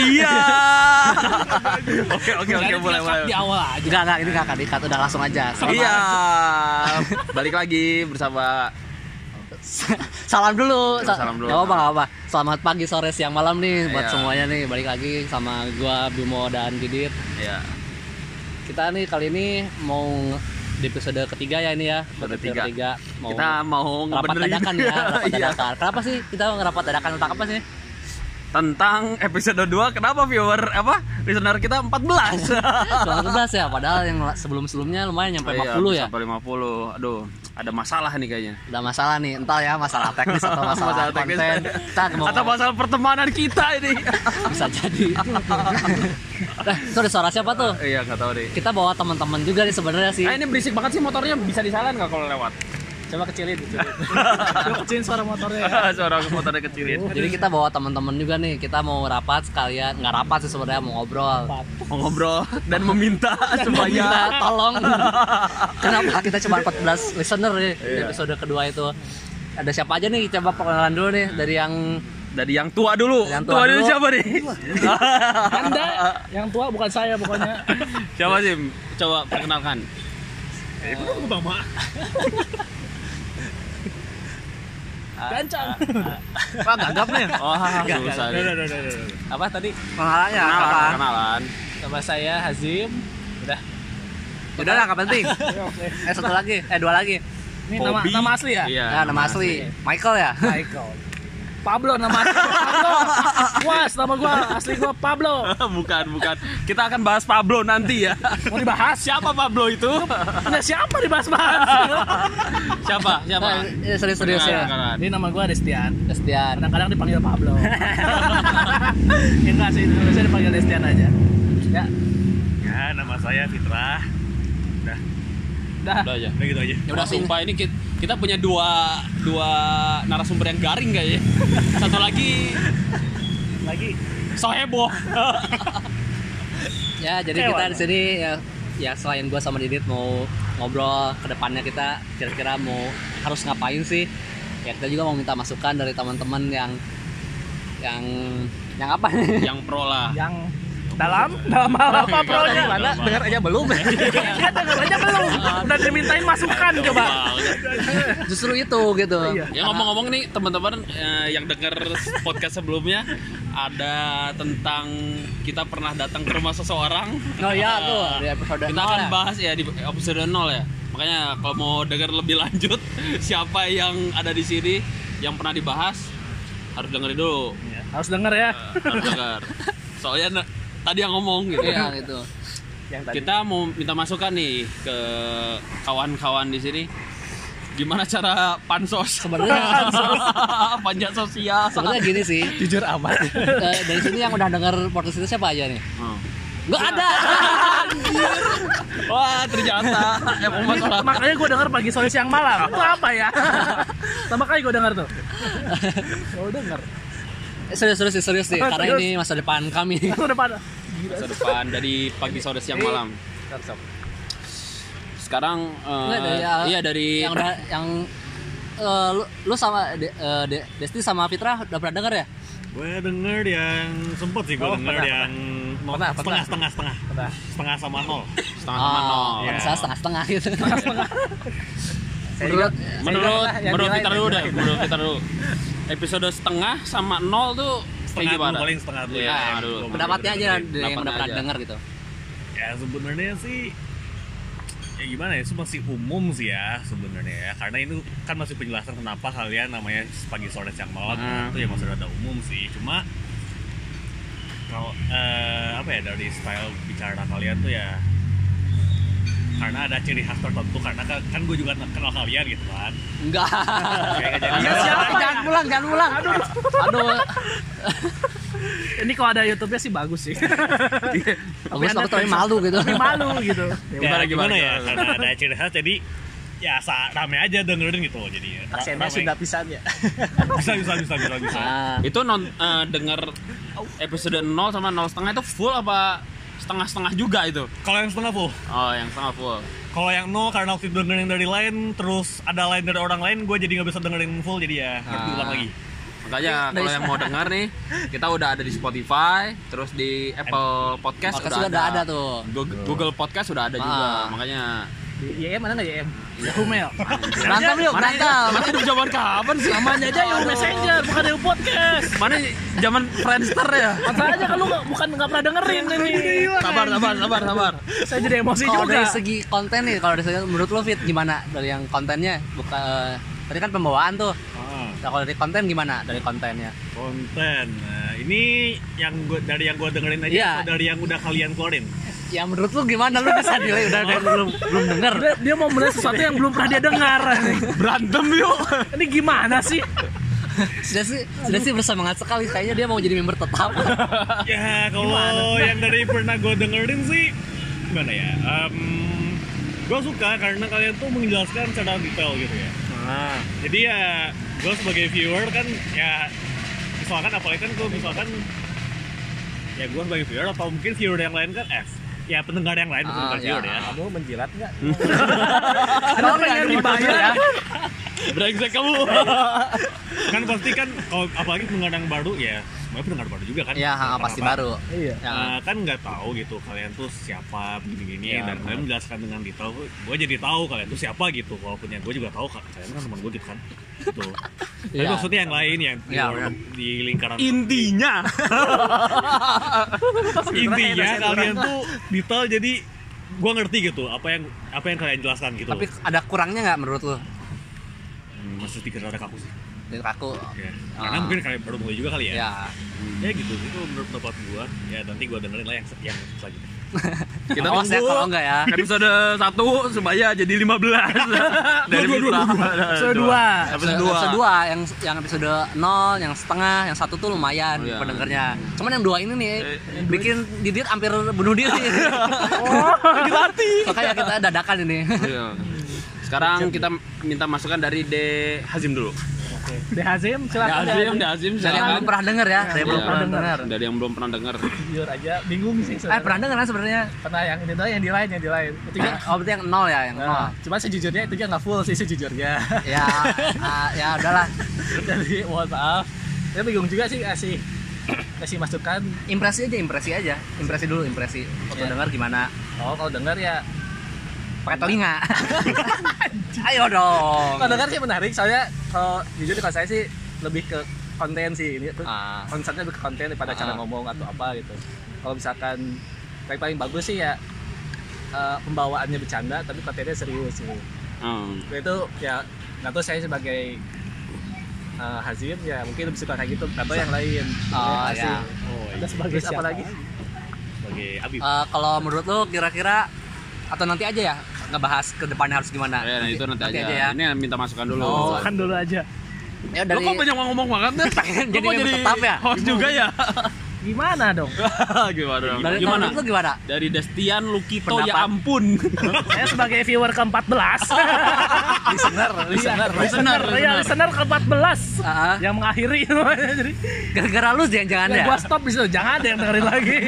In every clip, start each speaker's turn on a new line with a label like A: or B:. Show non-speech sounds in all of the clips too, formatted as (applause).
A: Iya. (laughs) Oke oke oke boleh boleh.
B: di awal aja.
C: Enggak, enggak, ini enggak akan dikat, udah langsung aja.
A: Iya. (laughs) Balik lagi bersama (laughs)
C: Salam dulu.
A: Ya, salam dulu.
C: Gak apa, gak apa. Selamat pagi, sore, siang, malam nih buat
A: Iya.
C: semuanya nih. Balik lagi sama gua Bimo dan Didit.
A: ya
C: Kita nih kali ini mau di episode ketiga ya ini ya.
A: Episode
C: Episode
A: tiga.
C: Mau
A: kita mau
C: rapat
A: ngebenerin
C: dadakan ya, rapat
A: Iya.
C: dadakan. Kenapa sih kita ngerapat dadakan tentang apa sih?
A: Tentang episode 2 kenapa viewer apa listener kita 14
C: Soal 11 ya, padahal yang sebelum-sebelumnya lumayan nyampe
A: Iya,
C: 50 ya.
A: Sampai 50. Aduh, ada masalah nih kayaknya.
C: Udah masalah nih, entah ya masalah teknis atau (laughs) masalah,
A: Masalah teknis.
C: konten. Kita mau (laughs)
A: Atau masalah pertemanan kita ini. (laughs)
C: bisa jadi. eh, sorry suara siapa tuh?
A: iya, nggak tahu deh.
C: Kita bawa teman-teman juga nih sebenarnya sih.
A: Ah, ini berisik banget sih motornya bisa disalan nggak kalau lewat?
B: Coba kecilin, kecilin. (laughs) Coba kecilin suara motornya ya. (laughs)
A: Suara motornya kecilin.
C: Jadi kita bawa teman-teman juga nih. Kita mau rapat sekalian, nggak rapat sih sebenarnya mau ngobrol.
A: Mau ngobrol dan meminta (laughs)
C: Minta
A: supaya
C: tolong. Kenapa kita cuma 14 listener nih di
A: Iya.
C: episode kedua itu? Ada siapa aja nih? Coba perkenalan dulu nih dari yang
A: dari yang tua dulu.
C: Yang
A: tua,
C: tua
A: dulu
C: dulu.
A: siapa nih?
B: Anda yang tua bukan saya pokoknya.
A: siapa sih? Coba perkenalkan.
B: Eh, Bang Ma. Gancang. (laughs)
C: Wah, gagap nih.
A: Oh, susah.
B: Apa tadi?
C: Pengalannya
A: Kenalan, kenalan.
B: Nama saya Hazim. Udah.
C: Udah lah, nggak penting.
B: Oke.
C: Eh satu lagi, eh dua lagi.
B: Ini nama nama asli ya?
A: Iya.
C: Ya, nama asli Michael ya.
B: Michael. (laughs) Pablo nama Pablo. (laughs) Was nama gua asli gua Pablo. (laughs)
A: bukan, bukan. Kita akan bahas Pablo nanti ya.
B: Mau dibahas?
A: Siapa Pablo itu?
B: Punya siapa dibahas-bahas? (laughs)
A: Siapa? Siapa?
C: Eh, serius-serius ya.
B: Ini nama gua Destian.
C: Destian.
B: Kadang-kadang dipanggil Pablo. ya enggak sih, Indonesia dipanggil Destian aja. Ya,
D: Ya, nama saya Fitra. Udah,
B: udah.
A: Udah aja.
D: udah gitu aja.
C: Ya udah
A: sumpah ini kita, kita punya dua dua narasumber yang garing kayaknya. (laughs) Satu lagi
B: Lagi
A: so heboh. (laughs)
C: Ya, jadi
B: Kecewa
C: kita di sini ya ya selain gua sama Didit mau ngobrol ke depannya kita kira-kira mau harus ngapain sih? Ya kita juga mau minta masukan dari teman-teman yang yang yang apa
A: yang pro lah.
B: yang dalam dalam hal apa pro-nya?
C: Mana dengar aja belum? (laughs)
B: Dia denger aja belum. Udah dimintain masukan coba.
C: Justru itu gitu.
B: Iya.
A: Ya ngomong-ngomong nih teman-teman eh, yang denger podcast sebelumnya ada tentang kita pernah datang ke rumah seseorang.
C: Oh iya tuh di episode
A: Kita akan
C: ya.
A: bahas ya di episode 0 ya. Makanya kalau mau denger lebih lanjut (laughs) siapa yang ada di sini yang pernah dibahas harus dengerin dulu.
B: Harus denger ya.
A: Eh, harus denger. (laughs) Soalnya tadi yang ngomong gitu.
C: Iya gitu.
B: Yang tadi.
A: Kita mau minta masukan nih ke kawan-kawan di sini. Gimana cara pansos?
C: Sebenarnya (laughs)
A: panjat sosial.
C: sebenarnya gini sih.
B: jujur amat.
C: Eh, dari sini yang udah denger podcast itu siapa aja nih?
A: Hmm.
C: Enggak ada. (laughs)
A: Wah, ternyata emang masalah.
B: Makanya gue denger pagi sore siang malam. Itu apa ya? (laughs) Sama kali gue denger tuh. Oh denger.
C: Eh, serius serius sih, serius sih
B: Oh,
C: karena ini masa depan kami. (laughs)
B: Udah pada.
A: Masa depan dari pagi sore siang malam. Sekarang eh,
C: Nggak, dari, uh,
A: iya dari
C: yang udah yang eh, lu, lu sama De, eh, De- Desti sama Fitra udah pernah denger ya?
D: Gue denger yang sempet sih gue
B: Oh,
D: denger
B: pernah,
D: yang nol-
B: Pernah,
D: setengah,
B: pernah.
D: setengah setengah
B: Pernah.
D: setengah sama nol.
A: setengah sama nol.
C: Oh,
D: Iya.
C: bisa setengah-setengah gitu.
B: Saya
C: Menurut
A: Menurut menurut kita
B: yang
A: dulu deh, menurut kita dulu. Episode setengah sama nol tuh kayak
D: Setengah
A: gimana?
D: dulu paling setengah dulu ya.
A: dulu.
D: gua
C: pendapatnya aja dari yang udah pernah denger gitu.
D: Ya sebenarnya sih ya gimana ya itu masih umum sih ya sebenarnya ya karena ini kan masih penjelasan kenapa kalian namanya pagi sore siang malam
A: Hmm.
D: itu ya masih ada umum sih cuma kalau eh, apa ya dari style bicara kalian tuh ya karena ada ciri khas tertentu karena kan, kan gue juga kenal kalian gitu kan
C: Enggak.
D: Kayak jadi
C: Iya, siapa? Jangan pulang, jangan pulang. Aduh. Aduh.
B: Ini kalau ada YouTube-nya sih bagus sih. (laughs)
C: Bagus banget tapi malu gitu.
B: Tapi malu gitu.
D: ya,
A: Gimana,
D: gimana,
A: gimana,
D: ya karena ada ciri khas jadi ya sa rame aja dengerin gitu jadi
B: Aksennya
D: Rame.
B: sudah pisan ya.
D: bisa bisa bisa bisa bisa
C: Nah,
A: Itu non eh, denger episode 0 sama 0 setengah itu full apa setengah-setengah juga itu?
D: kalau yang setengah full
A: Oh, yang setengah full.
D: kalau yang nol karena waktu itu dengerin dari lain terus ada lain dari orang lain gue jadi nggak bisa dengerin full jadi ya harus
C: Ah.
D: diulang lagi
A: Makanya kalau yang (laughs) mau dengar nih, kita udah ada di Spotify, terus di Apple Podcast,
C: Podcast
A: udah
C: juga ada tuh.
A: Google, Google Podcast udah ada juga.
C: Ah.
A: Makanya
B: Di YM ada nggak YM? Yahoo Mail.
C: Berantem yuk, berantem.
A: mana hidup zaman kapan sih?
B: Namanya aja Yahoo Messenger, bukan Yahoo Podcast.
A: Mana zaman Friendster ya?
B: Masalahnya kan lu nggak- bukan nggak pernah dengerin ini.
A: Sabar, sabar, sabar, sabar.
B: Saya jadi emosi
C: Kalau
B: juga.
C: dari segi konten nih, kalau dari segi menurut lo fit gimana dari yang kontennya? Bukan tadi kan pembawaan tuh.
D: Ah,
C: Nah, kalau dari konten gimana dari kontennya?
D: konten. Nah, ini yang gua dari yang gua dengerin aja
C: Iya.
D: atau dari yang udah kalian keluarin?
C: Ya menurut lu gimana? Lu bisa nilai udah, udah belum belum denger.
B: Dia, dia mau menilai sesuatu yang belum pernah dia dengar.
A: Berantem yuk.
B: Ini gimana sih?
C: Sudah sih, sudah sih bersemangat sekali. Kayaknya dia mau jadi member tetap.
D: Ya kalau yang dari pernah gue dengerin sih gimana ya? gue suka karena kalian tuh menjelaskan secara detail gitu ya. Jadi ya gue sebagai viewer kan ya misalkan apalagi kan gue misalkan ya gue sebagai viewer atau mungkin viewer yang lain kan eh ya pendengar yang lain bukan
C: Ah, ya.
D: ya.
B: Kamu menjilat nggak?
C: Kalau
B: pengen dibayar.
C: ya.
A: Brengsek kamu.
D: kan pasti kan kalau apalagi pendengar yang baru ya sebenarnya pendengar baru juga kan.
C: Ya, ha, pasti baru.
B: Iya.
C: Ya.
D: Nah, kan nggak tahu gitu kalian tuh siapa begini-gini
C: Ya,
D: dan kalian menjelaskan dengan detail gue jadi tahu kalian tuh siapa gitu walaupun yang gue juga tahu kan kalian kan teman gue gitu kan gitu (laughs) tapi
C: Ya.
D: maksudnya yang lain yang di,
C: Ya,
D: luar- di lingkaran
A: Intinya. (laughs)
D: intinya kalian tuh detail jadi gue ngerti gitu apa yang apa yang kalian jelaskan gitu
C: Tapi ada kurangnya nggak menurut lu?
D: Hmm, masih dikira ada kaku sih
C: Dari aku.
D: ya. karena
C: Ah.
D: mungkin kalian baru mulai juga kali ya
C: Ya.
D: ya gitu itu menurut pendapat gue ya nanti gue dengerin lah yang yang selanjutnya (laughs)
A: Kita
C: ya
A: tunggu
C: kalau enggak ya.
A: episode 1 supaya jadi 15 (laughs) dari
B: Dua, dua, dua, dua. Episode dua.
A: episode
C: Episode
A: 2
C: dua yang yang episode 0, yang setengah, yang satu tuh lumayan
A: Oh, iya.
C: pendengarnya. Cuman yang dua ini nih
A: Eh,
C: bikin Didit hampir bunuh diri. (laughs)
B: Oh, sakit hati.
C: Makanya kita dadakan ini.
A: Iya. Sekarang kita minta masukan dari De Hazim dulu.
B: De Hazim,
A: De
B: silakan.
A: Hazim, De Hazim
C: Dari yang belum pernah denger ya, dari yang belum pernah denger.
A: Dari yang belum pernah dengar.
B: Jujur aja, bingung sih.
C: Eh
B: sebenarnya.
C: pernah denger kan sebenarnya?
B: pernah yang ini doang, yang di lain, yang di lain. Itu juga.
C: Oh berarti yang nol ya, yang nol.
B: Nah, cuma sejujurnya itu juga nggak full sih sejujurnya.
C: Ya, (laughs) ah, ya udahlah.
B: Jadi mohon maaf. Saya bingung juga sih kasih kasih masukan.
C: Impresi aja, impresi aja. Impresi dulu, impresi. Waktu
B: Iya.
C: denger gimana?
B: Oh kalau dengar ya,
C: Pakai telinga. (laughs) Ayo dong.
B: kalau dengar sih menarik. Soalnya kalau jujur kalau saya sih lebih ke konten sih ini tuh
C: Ah.
B: konsepnya lebih ke konten daripada cara
C: Ah.
B: ngomong atau apa gitu. Kalau misalkan paling paling bagus sih ya eh, pembawaannya bercanda tapi kontennya serius sih.
A: Hmm.
B: itu ya nggak tahu saya sebagai uh, Hazim ya mungkin lebih suka kayak gitu atau yang lain
C: Oh, ya.
D: oh
B: ada sebagai
C: Terus
B: siapa
C: apa
B: lagi
D: sebagai Abib
C: Eh, kalau menurut lu kira-kira atau nanti aja ya ngebahas ke depannya harus gimana?
A: Ya, nah, itu nanti, aja.
C: ya.
A: Ini minta masukan dulu.
C: Oh,
B: kan dulu aja
C: Ya
A: Lo
C: dari
A: kok banyak ngomong banget deh? (laughs)
C: Pengen
A: Lo
C: jadi
A: kok
C: member tetap ya?
A: Host juga ya? (laughs)
B: gimana dong (laughs)
A: gimana? dong?
C: dari
A: gimana?
C: lu gimana?
A: Dari Destian Lukito
C: Pendapat.
A: ya ampun.
B: saya sebagai viewer ke-14
C: Listener, listener,
A: listener,
B: iya listener ke-14
C: Ah,
B: yang mengakhiri jadi
C: gara-gara lu jangan-jangan
B: ya,
C: ya?
B: gua stop di situ jangan ada yang dengerin lagi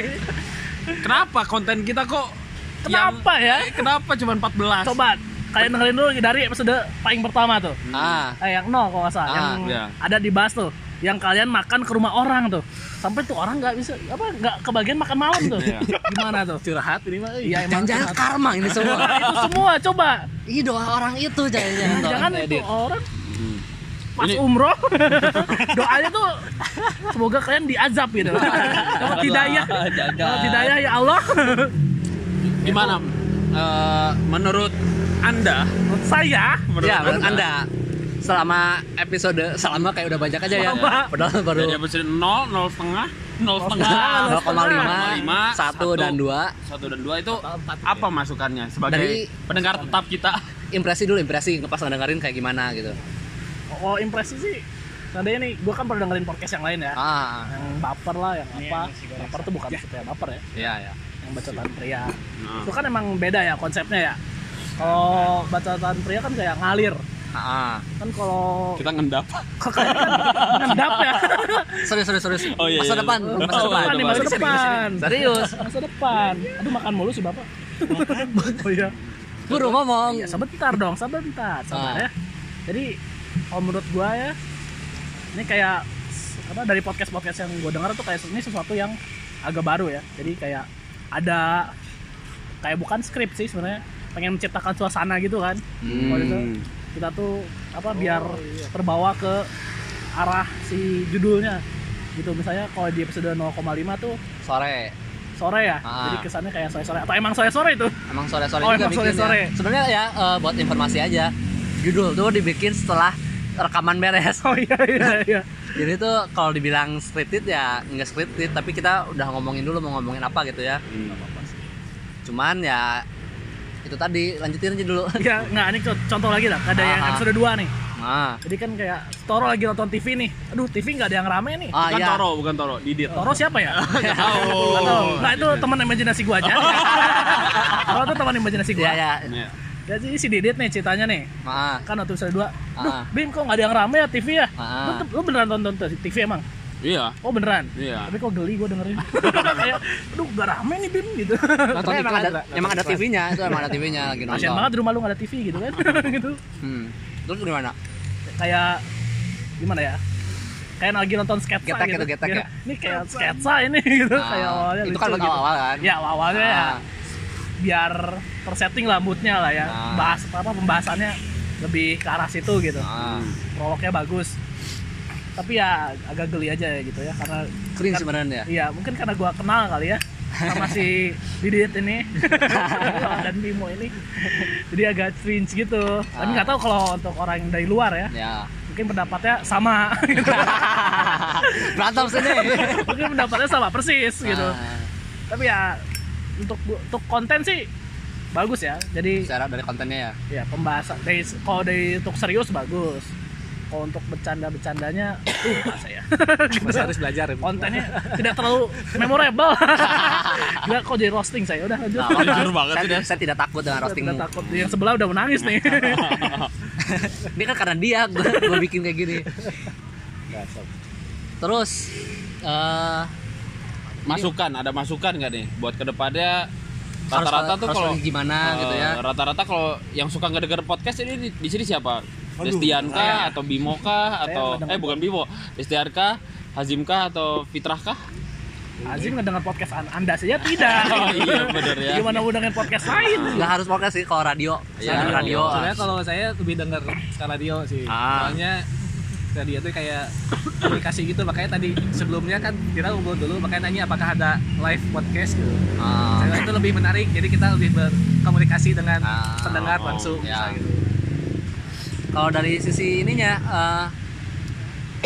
A: Kenapa konten kita kok
B: Kenapa ya?
A: Eh, Kenapa cuma 14?
B: coba kalian dengerin dulu dari episode paling pertama tuh
C: Ah,
B: eh, yang nol kalau nggak salah
C: Ah,
B: yang
A: iya.
B: ada dibahas tuh yang kalian makan ke rumah orang tuh sampai tuh orang nggak bisa apa nggak kebagian makan malam tuh
A: Iya.
B: gimana tuh curhat ini mah iya emang
C: jangan-jangan
B: curhat.
C: karma ini semua.
B: Nah, itu semua coba
C: Ih doa orang itu jangan-jangan.
B: jangan itu
C: edit.
B: orang
A: Hmm.
B: pas
A: Ini-
B: umroh (laughs) doanya tuh semoga kalian diazab gitu (laughs) dapat hidayah
C: Jangan.
B: dapat hidayah ya Allah (laughs)
A: Gimana? Eh, menurut Anda,
B: menurut saya
A: menurut
C: Ya, menurut Anda selama episode selama kayak udah banyak aja ya.
B: Selama.
C: Padahal baru
A: dari episode 0, 0 setengah, 0 setengah,
C: 0,5, 1 dan 2
A: 1 dan 2 itu
B: Total
A: apa masukannya sebagai
C: Dari-
A: pendengar tetap kita?
C: impresi dulu impresi pas ngedengerin kayak gimana gitu.
B: oh impresi sih Seandainya nih, gue kan pernah dengerin podcast yang lain ya
C: Ah,
B: yang baper lah, yang apa baper tuh bukan supaya baper ya
C: iya ya.
B: Bacotan pria.
A: Nah,
B: itu kan emang beda ya konsepnya ya. Kalau bacotan pria kan kayak ngalir.
C: Ah,
B: kan kalau
A: kita ngendap.
B: kan mengendap (laughs) ya?
C: Serius serius serius.
A: Oh, iya,
C: masa
A: iya.
C: depan,
A: Oh,
C: masa
A: iya,
C: depan.
B: Depan nih, masa
A: Serius,
B: depan.
C: Serius.
B: masa depan. Aduh makan mulu sih bapak. (laughs) Oh iya.
C: Buru ngomong.
B: ya sebentar dong sebentar. Sabar
C: Ah.
B: ya. Jadi kalau menurut gua ya ini kayak
E: apa dari podcast podcast yang gue dengar tuh kayak ini sesuatu yang agak baru ya. Jadi kayak ada kayak bukan skrip sih sebenarnya. Pengen menciptakan suasana gitu kan.
C: Hmm.
E: Waktu itu kita tuh apa biar terbawa ke arah si judulnya. Gitu misalnya kalau di episode 0,5 tuh
C: sore.
E: sore ya.
C: Ah.
E: jadi kesannya kayak sore sore atau emang sore sore itu?
C: Emang sore sore
E: Oh, emang
C: bikin
E: sore-sore.
C: ya. sebenarnya ya eh, buat informasi aja judul tuh dibikin setelah rekaman beres.
E: Oh iya iya iya
C: jadi tuh kalau dibilang scripted ya nggak scripted tapi kita udah ngomongin dulu mau ngomongin apa gitu ya cuman ya itu tadi lanjutin aja dulu
E: ya nggak ini co- contoh lagi lah ada yang
C: Ah.
E: episode 2 nih
C: nah
E: jadi kan kayak Toro lagi nonton TV nih aduh TV nggak ada yang rame nih
C: ah
A: bukan
C: iya
A: Toro bukan Toro Didit
E: Toro siapa ya? (laughs)
A: Tahu. (laughs)
E: Nah itu teman imajinasi gua aja. (laughs) Toro tuh teman imajinasi gua.
C: iya ya
A: Iya.
E: Jadi si Didit nih ceritanya nih.
C: ah
E: Kan waktu episode 2. Duh,
C: Ah.
E: Bim kok nggak ada yang rame ya TV ya?
C: Ah.
E: Lu, lu beneran nonton TV emang?
A: iya
E: Oh beneran?
A: Iya.
E: Tapi kok geli gua dengerin. (laughs) Kayak, aduh gak rame nih Bim gitu.
C: Tapi emang ada emang ada TV-nya itu emang ada TV-nya lagi nonton
E: Kasian banget di rumah lu gak ada TV gitu kan. (laughs) gitu.
C: hmm. terus gimana
E: Kayak gimana ya? Kayak lagi nonton sketsa
C: Getek
E: gitu.
C: gitu, getek ya?
E: Ini kayak sketsa ini gitu.
C: Ah,
E: kayak awalnya
C: itu
E: lucu
C: kan baru
E: gitu.
C: awal kan
E: Ya awalnya ya. Biar tersetting lah moodnya lah ya.
C: Ah.
E: bahas apa pembahasannya lebih ke arah situ gitu.
C: Ah.
E: prolognya bagus. Tapi ya agak geli aja ya gitu ya karena
C: cringe
E: kan-
C: sebenarnya.
E: iya mungkin karena gua kenal kali ya sama si (laughs) Didit ini. (laughs) Dan Bimo ini. Jadi agak cringe gitu. Tapi
C: Ah.
E: nggak tahu kalau untuk orang yang dari luar ya
C: ya.
E: mungkin pendapatnya sama. Gitu. (laughs)
C: berantem sini.
E: Mungkin pendapatnya sama persis gitu.
C: Ah,
E: tapi ya untuk untuk konten sih bagus ya. Jadi
C: secara dari kontennya ya?
E: Ya pembahasan dari kalau dari untuk serius bagus. Kalau untuk bercanda-bercandanya (coughs) lupa saya (laughs)
B: masih harus belajar ya Bu.
E: kontennya tidak terlalu memorable. (laughs) Gila kok jadi roasting saya? Udah lanjut.
C: Nah.
A: Jujur banget
C: saya, saya tidak takut dengan
E: Saya
C: roastingmu.
E: tidak takut. Yang sebelah udah menangis nih. (laughs)
C: Ini kan karena dia gue, bikin kayak gini. Terus eh
A: masukan ada masukan nggak nih buat ke
C: depannya
A: rata-rata tuh kalau
C: gimana
A: eh,
C: gitu ya.
A: rata-rata kalau yang suka ngedenger podcast ini di, di sini siapa? Destian kah atau Bimo kah atau
E: nggak denger
A: eh bukan Bimo. Destian kah Hazim kah atau Fitrah kah?
E: Azim ngedengar podcast an- anda saja tidak. (laughs)
A: Oh, iya, bener ya.
E: gimana mau dengan podcast lain?
C: Nggak harus podcast sih kalau radio.
A: Iya,
C: radio.
B: Sebenarnya kalau saya lebih denger ke radio sih.
C: Ah.
B: Soalnya radio tuh kayak komunikasi gitu makanya tadi sebelumnya kan kita ngobrol dulu makanya nanya apakah ada live podcast gitu.
C: Ah,
B: Saya itu lebih menarik jadi kita lebih berkomunikasi dengan
C: Ah,
B: pendengar
A: oh,
B: langsung
C: ya.
B: gitu.
C: kalau dari sisi ininya eh,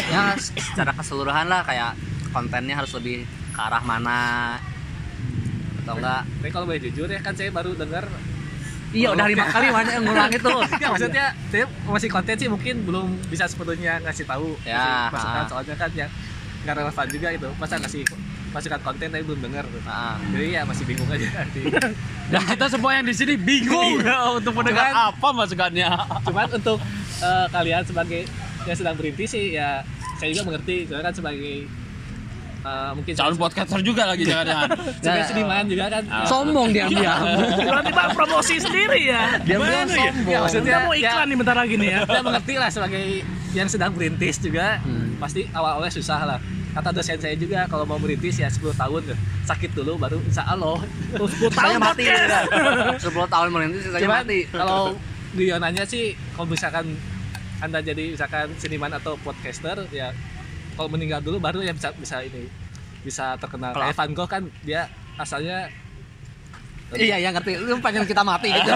C: ya secara keseluruhan lah kayak kontennya harus lebih ke arah mana atau enggak
B: Tapi kalau boleh jujur ya kan saya baru dengar
C: iya udah lima kali mana yang ngulang itu. (laughs)
B: Ya maksudnya saya masih konten sih mungkin belum bisa sepenuhnya ngasih tahu
C: Ya,
B: masukan
C: ah.
B: soalnya kan yang nggak relevan juga itu masa ngasih masukan konten tapi belum dengar
C: nah,
B: jadi ya masih bingung aja (laughs) nanti.
A: Dan kita semua yang di sini bingung (laughs) untuk mendengar
B: Cuman-
A: apa masukannya.
B: cuman untuk eh, kalian sebagai yang sedang berintis sih ya saya juga mengerti. Soalnya kan sebagai eh, mungkin
A: calon podcaster juga lagi (laughs) jangan-jangan.
B: Sebagai
C: Ya.
B: seniman juga kan.
C: sombong dia dia (laughs)
E: tiba-tiba promosi sendiri ya?
C: Dia bilang
B: ya?
C: sombong.
B: Ya, maksudnya-
E: mau iklan nih bentar lagi nih ya.
B: saya mengerti lah sebagai yang sedang berintis juga.
C: Hmm.
B: pasti awal-awalnya susah lah. Kata dosen saya juga kalau mau merintis ya 10 tahun sakit dulu baru insya Allah.
E: Terus 10 tahun
C: saya mati ya. 10 (laughs) tahun merintis saya mati.
B: kalau guyonannya sih kalau misalkan anda jadi misalkan seniman atau podcaster ya kalau meninggal dulu baru ya bisa bisa ini bisa terkenal.
C: Kalau-
B: Van Gogh kan dia asalnya
C: iya iya ngerti. Lu pengen kita mati gitu.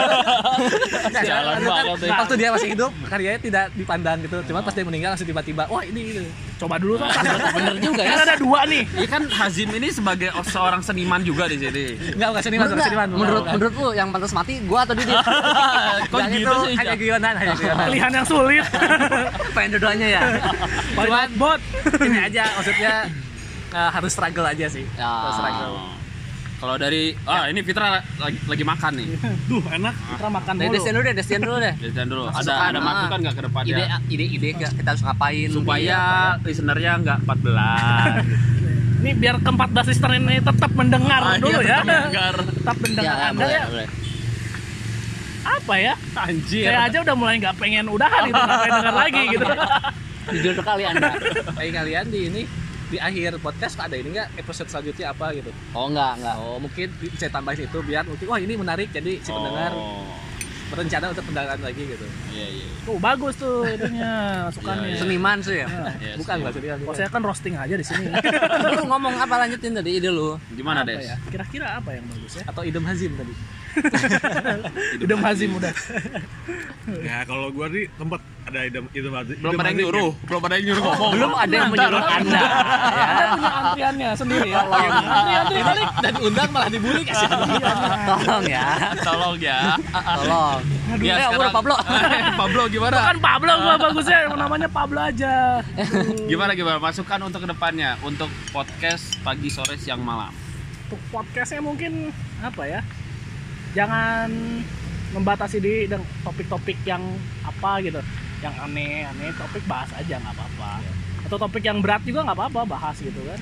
C: (laughs)
A: Jalan
B: Kan
A: banget
B: waktu dia masih hidup karyanya tidak dipandang gitu. Cuma pas dia meninggal langsung tiba-tiba wah ini gitu.
E: coba dulu Sob.
C: bener juga ya.
E: Kan ada dua nih.
A: Iya kan Hazim ini sebagai seorang seniman juga di sini.
B: enggak enggak seniman bukan seniman. Bukan,
C: menurut,
B: bukan.
C: menurut lu yang pantas mati gua atau Didi (laughs)
A: Kok
B: Yang
A: gitu
B: itu
A: sih?
B: hanya guyonan hanya guyonan
E: pilihan yang sulit. (laughs)
C: Pengen dua-duanya ya?
B: Cuman
E: bot
B: ini aja maksudnya eh, harus struggle aja sih.
C: Ya.
B: harus struggle.
A: Kalau dari ah ini Fitra lagi, lagi makan nih. (laughs)
D: Duh, enak.
E: kita makan
C: dari
E: mulu
C: Destian dulu deh Destian dulu deh
A: Jajan dulu. Ada ada
C: ah.
A: masukan nggak ke
C: ide
A: depannya?
C: ide ide nggak kita harus ngapain
A: Supaya
C: Iya.
A: listenernya nggak 14. (laughs)
E: ini biar ke-14 listener ini tetap mendengar
A: Ah, iya,
E: dulu ya
A: tetap mendengar.
E: tetap
C: ya,
E: mendengar anda
C: boleh,
E: ya
C: boleh.
E: apa ya
A: Anjir.
E: saya aja udah mulai nggak pengen udahan gitu nggak pengen denger lagi gitu (laughs)
C: jujur sekali anda
B: Kayak kalian di ini di akhir podcast ada ini enggak episode selanjutnya apa gitu.
C: oh enggak enggak
B: Oh, mungkin saya tambahin itu biar mungkin wah ini menarik jadi si pendengar
A: Oh,
B: berencana untuk pendengaran lagi gitu.
A: iya iya.
E: Tuh bagus tuh itunya masukannya.
A: Iya, iya.
C: seniman sih ya
A: Iya,
B: Bukan
A: sih.
B: maksudnya.
E: Kalau saya kan roasting aja di sini. (laughs)
C: lu ngomong apa lanjutin tadi ide lu
A: Gimana
E: Apa
A: Des?
E: ya? Kira-kira apa yang bagus ya?
B: Atau idem hazim tadi. (laughs)
E: Udah mazim udah.
D: Ya kalau gua nih tempat ada idem idem
A: Belum ada yang nyuruh, belum ada yang nyuruh ngomong.
C: belum ada yang menyuruh anda ya
E: Anda punya antriannya sendiri ya. Antri-antri balik.
B: Dan undang malah dibully kasih.
C: tolong ya
A: Tolong ya.
C: tolong
A: Ya,
C: eh
A: sekarang-
C: udah Pablo (laughs)
A: Pablo gimana?
E: Kan Pablo gua bagusnya namanya Pablo aja. (laughs)
A: Gimana gimana? Masukan untuk ke depannya untuk podcast pagi sore siang malam.
E: Untuk podcastnya mungkin apa ya? Jangan membatasi diri dengan topik-topik yang apa gitu, yang aneh-aneh topik bahas aja nggak apa-apa. Atau topik yang berat juga nggak apa-apa bahas gitu kan.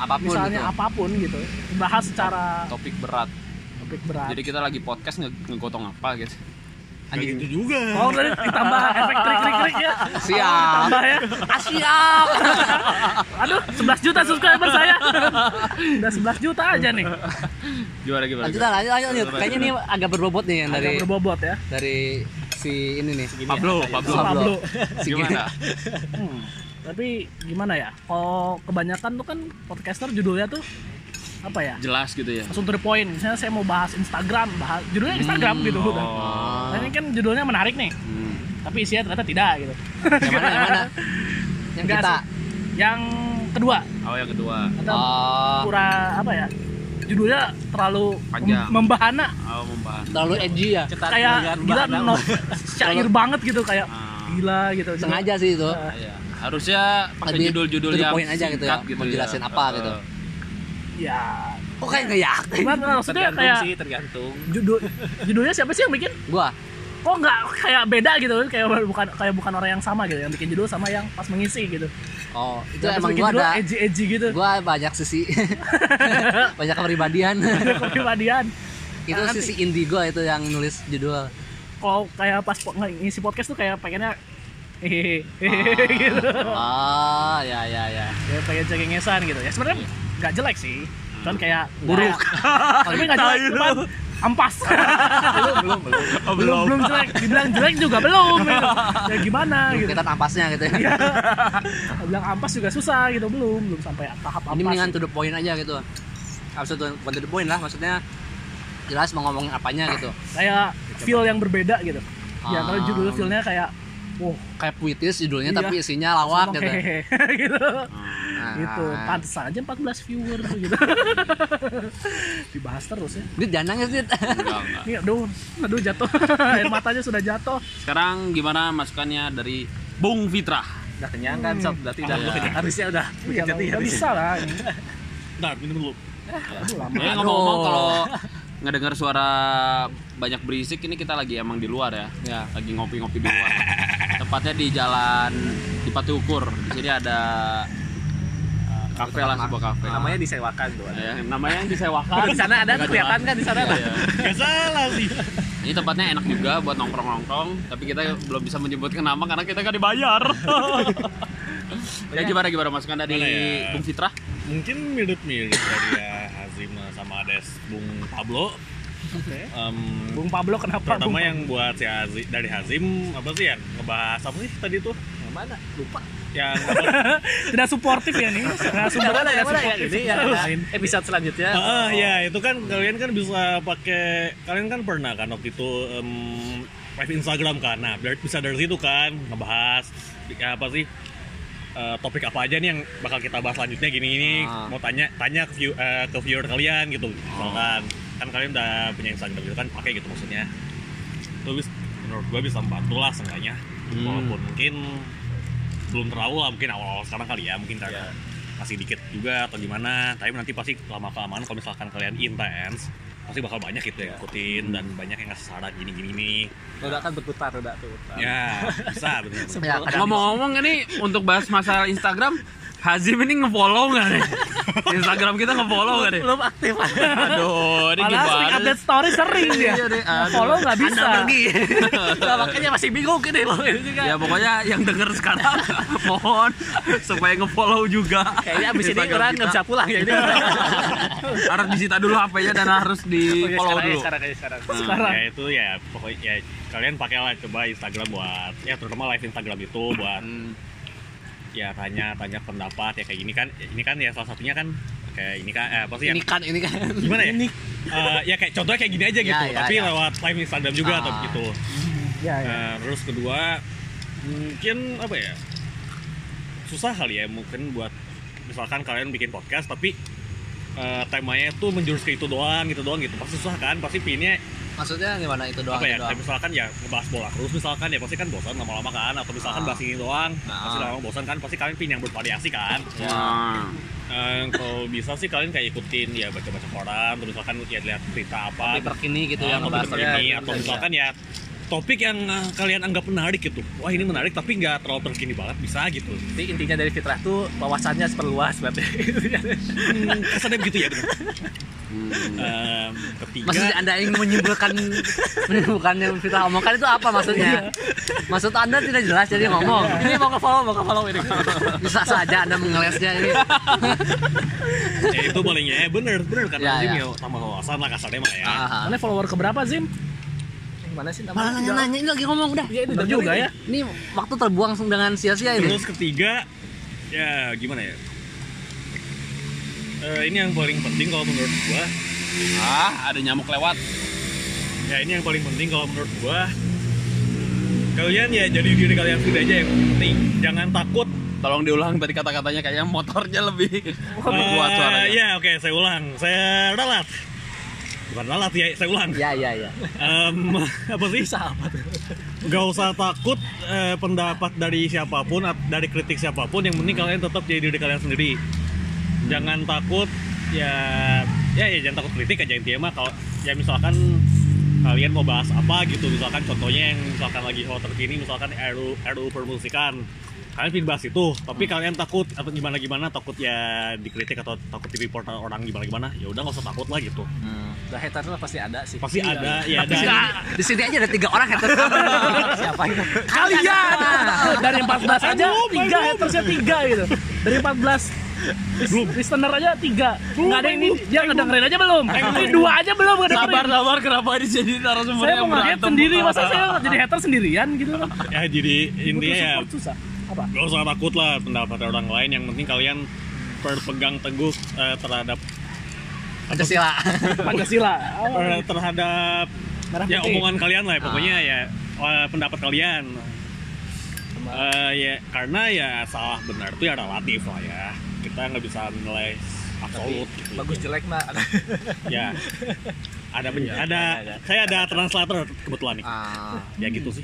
C: apa pun
E: Misalnya
C: gitu.
E: apa pun gitu, bahas secara
A: Topik berat.
E: topik berat.
A: Jadi kita lagi podcast nge ngegotong apa gitu.
D: Kayak gitu juga.
E: Oh, tadi ditambah efek krik-krik ya. (laughs)
C: siap
E: Tambah ya.
C: ah, siap (laughs)
E: Aduh, 11 juta subscriber saya. Udah 11 juta aja nih.
A: Gimana gimana?
C: lanjut lanjut lanjut lanjut kayaknya ini agak berbobot nih yang dari
E: Agak berbobot ya.
C: dari si ini nih
A: Pablo, Pablo.
E: Pablo.
C: si
A: Gimana?
E: Hmm, tapi gimana ya? Kalau kebanyakan tuh kan podcaster judulnya tuh apa ya?
A: Jelas gitu ya.
E: Langsung to the point. Misalnya saya mau bahas Instagram, bahas judulnya Instagram gitu udah.
A: Oh.
E: Nah, ini kan judulnya menarik nih,
A: Hmm.
E: tapi isinya ternyata tidak gitu.
C: yang mana yang mana (laughs) yang
E: Enggak
C: kita.
E: Yang kedua,
A: Oh yang kedua.
E: atau
C: oh,
E: pura apa ya? Judulnya terlalu
A: Panjang.
E: mem- membahana,
A: Oh membahas.
C: terlalu edgy ya
E: kayak gila no, (laughs) syair banget gitu kayak
A: Ah.
E: gila gitu.
C: sengaja sih itu
A: Iya. Harusnya pakai
C: Lebih
A: judul-judul yang
C: point aja gitu ya,
A: singkat
C: mau jelasin apa
A: Eh,
C: gitu.
E: Ya,
C: kok kayak nggak yakin
E: gimana maksudnya
B: Tergantung
E: kayak
B: sih, tergantung.
E: judul judulnya siapa sih yang bikin?
C: gua
E: Kok nggak kayak beda gitu? Kayak bukan kayak bukan orang yang sama gitu, yang bikin judul sama yang pas mengisi gitu.
C: oh itu
E: pas
C: emang gua ada
E: edgy edgy gitu.
C: gua banyak sisi (laughs) banyak kepribadian (laughs)
E: kepribadian.
C: itu
E: Nah,
C: sisi indie gua itu yang nulis judul
E: Kalau kayak pas po- ngisi podcast tuh kayak pengennya hehehe (laughs) gitu.
C: oh ya ya ya
E: Kayak pengen cengengesan gitu. Ya sebenarnya nggak jelek sih. Cuman kayak
C: buruk. (laughs)
E: Tapi nggak jelek cuman ampas. (laughs) Belum belum belum. Belum belum. jelek. Dibilang jelek juga belum gitu. ya gimana gitu.
C: kita ampasnya gitu ya.
E: Iya. bilang ampas juga susah gitu. Belum belum sampai tahap ampas.
C: ini mendingan to the point aja gitu. Harus to, bukan to the point lah maksudnya jelas mau ngomongin apanya gitu.
E: Kayak feel yang berbeda gitu. Ya kalau
C: Ah.
E: judul feelnya kayak wow
C: kayak puitis judulnya
E: Iya.
C: tapi isinya lawak gitu.
E: hehehe (laughs) gitu.
C: Nah,
E: gitu pantesan aja 14 viewer gitu. (laughs) Dibahas terus ya.
C: Dit jangan nangis Dit.
A: Enggak,
E: aduh aduh jatuh. (laughs) Air matanya sudah jatuh.
A: Sekarang gimana masukannya dari Bung Fitra?
B: Udah kenyang kan, sob. Berarti udah
A: Iya.
B: harusnya udah.
E: Ya,
B: jadi
E: nggak bisa lah ini.
D: Bentar, minum dulu.
E: aduh lama
A: Ya ngomong-ngomong kalau ngedengar suara banyak berisik ini kita lagi emang di luar ya.
C: ya
A: Lagi ngopi-ngopi di luar. Tepatnya di jalan di Pati Ukur. Di sini ada uh, kafe lah sebuah kafe.
B: namanya disewakan tuh. ada.
A: Ya, namanya yang disewakan.
B: Di sana ada kelihatan kan di sana.
A: Iya, iya.
D: Gak salah sih.
A: Ini tempatnya enak juga buat nongkrong-nongkrong, tapi kita belum bisa menyebutkan nama karena kita nggak dibayar. (laughs) ya gimana gimana masukan dari
D: ya?
A: Bung Fitra?
D: Mungkin mirip-mirip dari ya Hazim sama Ades Bung Pablo.
E: Oke.
D: Em,
E: Bung Pablo kenapa
D: terutama
E: Bung
D: yang buat si Hazim, dari Hazim apa sih yang ngebahas apa sih tadi tuh?
B: Yang mana? Lupa.
D: Yang (laughs)
E: tidak suportif ya nih nah,
B: Yang
E: sumbernya
B: mana? Yang mana?
E: Suportif.
B: ini ya. Episode selanjutnya.
D: Ah, ya itu kan kalian kan bisa pakai kalian kan pernah kan waktu itu em, live Instagram kan. Nah, bisa dari situ kan ngebahas ya apa sih eh, topik apa aja nih yang bakal kita bahas selanjutnya? Gini gini
C: Ah.
D: mau tanya tanya ke, view, eh, ke viewer kalian gitu. Misalkan kan kalian udah punya Instagram gitu kan? Pakai gitu maksudnya. Itu bis- menurut gua bisa membantu lah seenggaknya.
A: Hmm.
D: walaupun mungkin belum terlalu lah mungkin awal-awal sekarang kali ya. Mungkin karena masih dikit juga atau gimana. Tapi nanti pasti lama kelamaan kalau misalkan kalian intens pasti bakal banyak gitu yang ngikutin dan banyak yang ngasih saran gini gini gini
B: Udah kan berputar udah tuh.
D: ya bisa bener
C: ya kadang
A: Ngomong-ngomong ini untuk bahas masalah Instagram, Hazim ini ngefollow nggak nih? (laughs) Instagram kita nge-follow gak deh?
B: belum aktif
A: Aduh, ini
E: Malah sering
A: gimana?
E: update story sering dia.
A: Iya.
E: Follow nggak bisa.
B: anda pergi (laughs) nah, makanya masih bingung gini loh ini juga
A: Ya pokoknya yang denger sekarang (laughs) mohon supaya nge-follow juga.
B: kayaknya abis ini orang nggak bisa pulang ya ini
A: harus disita dulu HP-nya dan harus di
B: Oh,
A: follow
B: sekarang,
A: dulu.
B: sekarang, sekarang.
E: Sekarang.
D: ya itu ya pokoknya ya kalian pakailah coba Instagram buat ya terutama live Instagram itu buat
A: Hmm.
D: ya tanya tanya pendapat ya kayak gini kan ini kan ya salah satunya kan kayak ini kan eh, apa sih ya
C: ini kan ini kan
D: gimana ya Eh, ya kayak contohnya kayak gini aja gitu
C: Ya, ya,
D: tapi
C: ya.
D: lewat live Instagram juga atau
C: Ah.
D: gitu
E: Ya, ya.
D: Nah, terus kedua mungkin apa ya susah kali ya mungkin buat misalkan kalian bikin podcast tapi eh, temanya tuh menjurus ke itu doang gitu doang gitu. Pasti susah kan? Pasti pinnya
C: maksudnya gimana itu doang
D: apa ya?
C: itu doang.
D: misalkan ya ngebahas bola terus misalkan ya pasti kan bosan lama-lama kan? Atau misalkan
C: Ah.
D: bahas ini doang pasti
C: Ah.
D: lama bosan kan? Pasti kalian pin yang bervariasi kan?
A: Nah,
D: Eh, kalau bisa sih kalian kayak ikutin ya baca-baca koran atau misalkan ya lihat berita apa.
C: Topik terkini gitu
D: Ah,
C: yang
D: topik
C: ngebahas
D: terkini.
C: ya,
D: atau misalkan ya topik yang eh, kalian anggap menarik gitu wah ini menarik tapi nggak terlalu terkini banget bisa gitu
B: Jadi intinya dari fitrah tuh wawasannya seperluas berarti
D: hmm, kesannya begitu ya bener.
A: hmm.
D: Em, ketiga
C: Maksudnya anda ingin menyimpulkan (laughs) menyimpulkan yang kita omongkan itu apa maksudnya? Maksud anda tidak jelas jadi ngomong.
B: ini mau ke follow mau ke follow ini (laughs)
C: Bisa saja anda mengelesnya ini.
D: ya itu palingnya eh, bener bener kan
C: Ya, ya.
D: ya tambah wawasan lah kasarnya mah ya.
E: Mana follower keberapa Zim?
B: Mana sih
C: Malah
B: namanya
C: nanya-nanya ini lagi ngomong udah.
B: ya
E: Bener
B: bener
E: juga ya.
C: Ini waktu terbuang dengan sia-sia ini.
D: terus ketiga ya gimana ya Eh, ini yang paling penting kalau menurut gua
A: ah, ada nyamuk lewat.
D: ya ini yang paling penting kalau menurut gua kalian ya jadi diri kalian sendiri aja yang penting jangan takut
A: Tolong diulang tadi kata-katanya kayaknya motornya lebih kuat
D: Eh,
A: suaranya.
D: ya oke saya ulang saya ralat bukan ralat ya saya ulang
C: Ya ya ya.
D: Em, (laughs) apa sih
B: tuh
D: Gak usah takut eh, pendapat dari siapa pun, dari kritik siapa pun. Yang penting kalian tetap jadi diri kalian sendiri. Jangan takut ya, ya ya jangan takut kritik aja intinya mah. Kalau ya misalkan kalian mau bahas apa gitu, misalkan contohnya yang misalkan lagi hot terkini, misalkan RU RU permusikan. Kalian pilih bahas itu, tapi kalian takut atau gimana gimana, takut ya dikritik atau takut di report orang gimana gimana, ya udah nggak usah takut lah gitu.
B: udah hater lah pasti ada sih.
D: Pasti ada, ya
C: Di
D: ada.
C: sini, di sini aja ada tiga orang haters. (laughs) Siapa itu?
E: Kalian! Dari 14 aja tiga hatersnya tiga gitu. Dari 14
D: Belum.
E: listener aja tiga. Nggak ada yang ini. Dia ngedengerin aja belum. Ini dua aja belum ngedengerin.
A: Sabar, sabar, kenapa ini jadi narasumber
E: saya
A: yang
E: mau sendiri. Masa saya (laughs) jadi hater sendirian gitu? Loh
D: Ya jadi intinya
E: butuh
D: ya.
E: susah apa?
D: Gak usah takut lah pendapat orang lain. Yang penting kalian berpegang teguh eh, terhadap
C: Pancasila. (laughs)
E: Pancasila.
D: Eh, terhadap
E: merah
D: ya
E: putih.
D: omongan kalian lah pokoknya
C: Ah.
D: ya eh, pendapat kalian. Eh, ya karena ya salah benar itu ya relatif lah ya. Kita nggak bisa menilai absolut gitu.
B: bagus jelek mah (laughs) ada
D: ya. Ada
B: Iya,
D: ada
B: ada, ada.
D: saya ada translator kebetulan nih.
C: Ah.
D: ya gitu sih